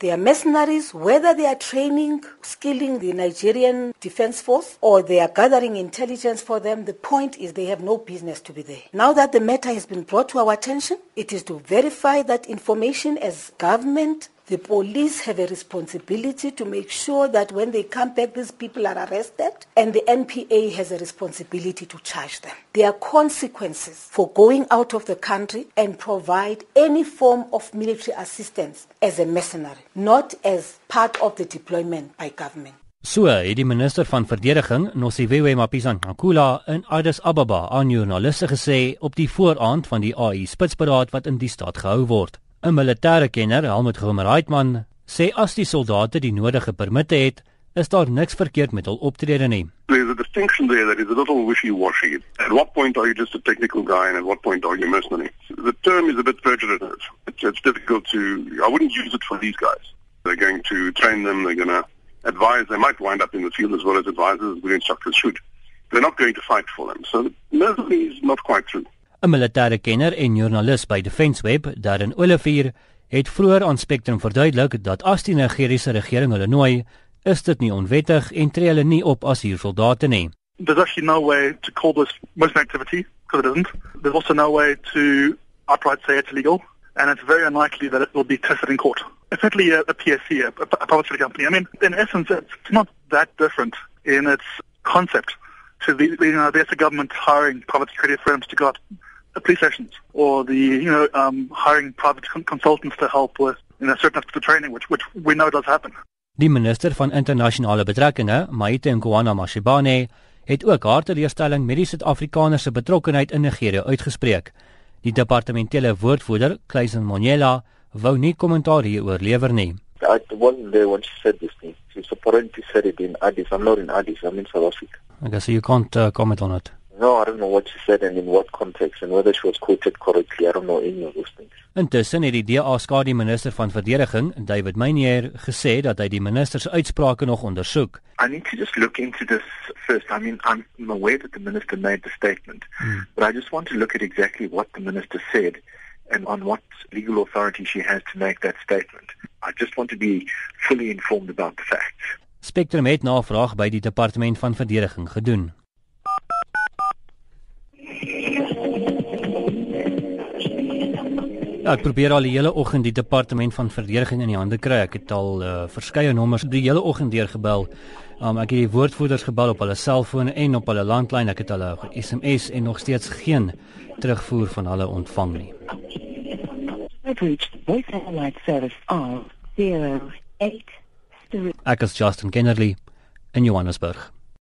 They are mercenaries, whether they are training, skilling the Nigerian Defense Force, or they are gathering intelligence for them. The point is they have no business to be there. Now that the matter has been brought to our attention, it is to verify that information as government The police have a responsibility to make sure that when they come back, these people are arrested, and the NPA has a responsibility to charge them. There are consequences for going out of the country and provide any form of military assistance as a mercenary, not as part of the deployment by government. So die minister van verdediging, Nosiviwe Mapisa-Nqakula, in Addis Ababa aan joernaliste gesê op die vooraand van die AI spitsberaad wat in die stad gehou word. 'n Militêre kenner, Helmut Gromer-Reitman, sê as die soldate die nodige permitte het, is daar niks verkeerd met hul optrede nie. There's a distinction there that is a little wishy-washy. At what point are you just a technical guy and at what point are you mercenary? The term is a bit pejorative. It's, it's difficult to, I wouldn't use it for these guys. They're going to train them, they're going to advise, they might wind up in the field as well as advisors, good instructors should. They're not going to fight for them. So mercenary is not quite true. 'n Militêre kenner en joernalis by Defensweb, Darren Olivier, het vroeër aan Spectrum verduidelik dat as die Nigeriese regering hulle nooi, is dit nie onwettig en tree hulle nie op as huursoldate nie. There's actually no way to call this mercenary activity because it isn't. There's also no way to outright say it's illegal, and it's very unlikely that it will be tested in court. Effectively, a, a PSC, a, a public company. I mean, in essence, it's not that different in its concept to the, you know, the government hiring private security firms to go out the police stations or the you know um, hiring private con consultants to help with you know certain aspects of training which which we know does happen. Die minister van internasionale betrekkinge, Maite Nkoana Mashibane, het ook haar teleurstelling met die Suid-Afrikaners se betrokkeheid in Nigerië uitgespreek. Die departementele woordvoerder, Kleisen Monyela, wou nie kommentaar hieroor lewer nie. I wasn't there when she said this thing. She apparently said it in Addis. I'm not in Addis. I'm in South Africa. I guess you can't uh, comment on it. No, I don't know what she said and in what context and whether she was quoted correctly. I don't know any of those things. Intussen het die DA skadu minister van verdediging, David Meyer, gesê dat hy die minister se uitsprake nog ondersoek. I need to just look into this first. I mean, I'm aware that the minister made the statement, hmm. but I just want to look at exactly what the minister said and on what legal authority she has to make that statement. I just want to be fully informed about the facts. Spectrum het navraag by die departement van verdediging gedoen. Ja, ek probeer al die hele oggend die departement van verdediging in die hande kry. Ek het al uh, verskeie nommers die hele oggend deur gebel. Um, ek het die woordvoerders gebel op hulle selfone en op hulle landlyn. Ek het hulle SMS en nog steeds geen terugvoer van hulle ontvang nie. Ek is Justin Kennerly in Johannesburg.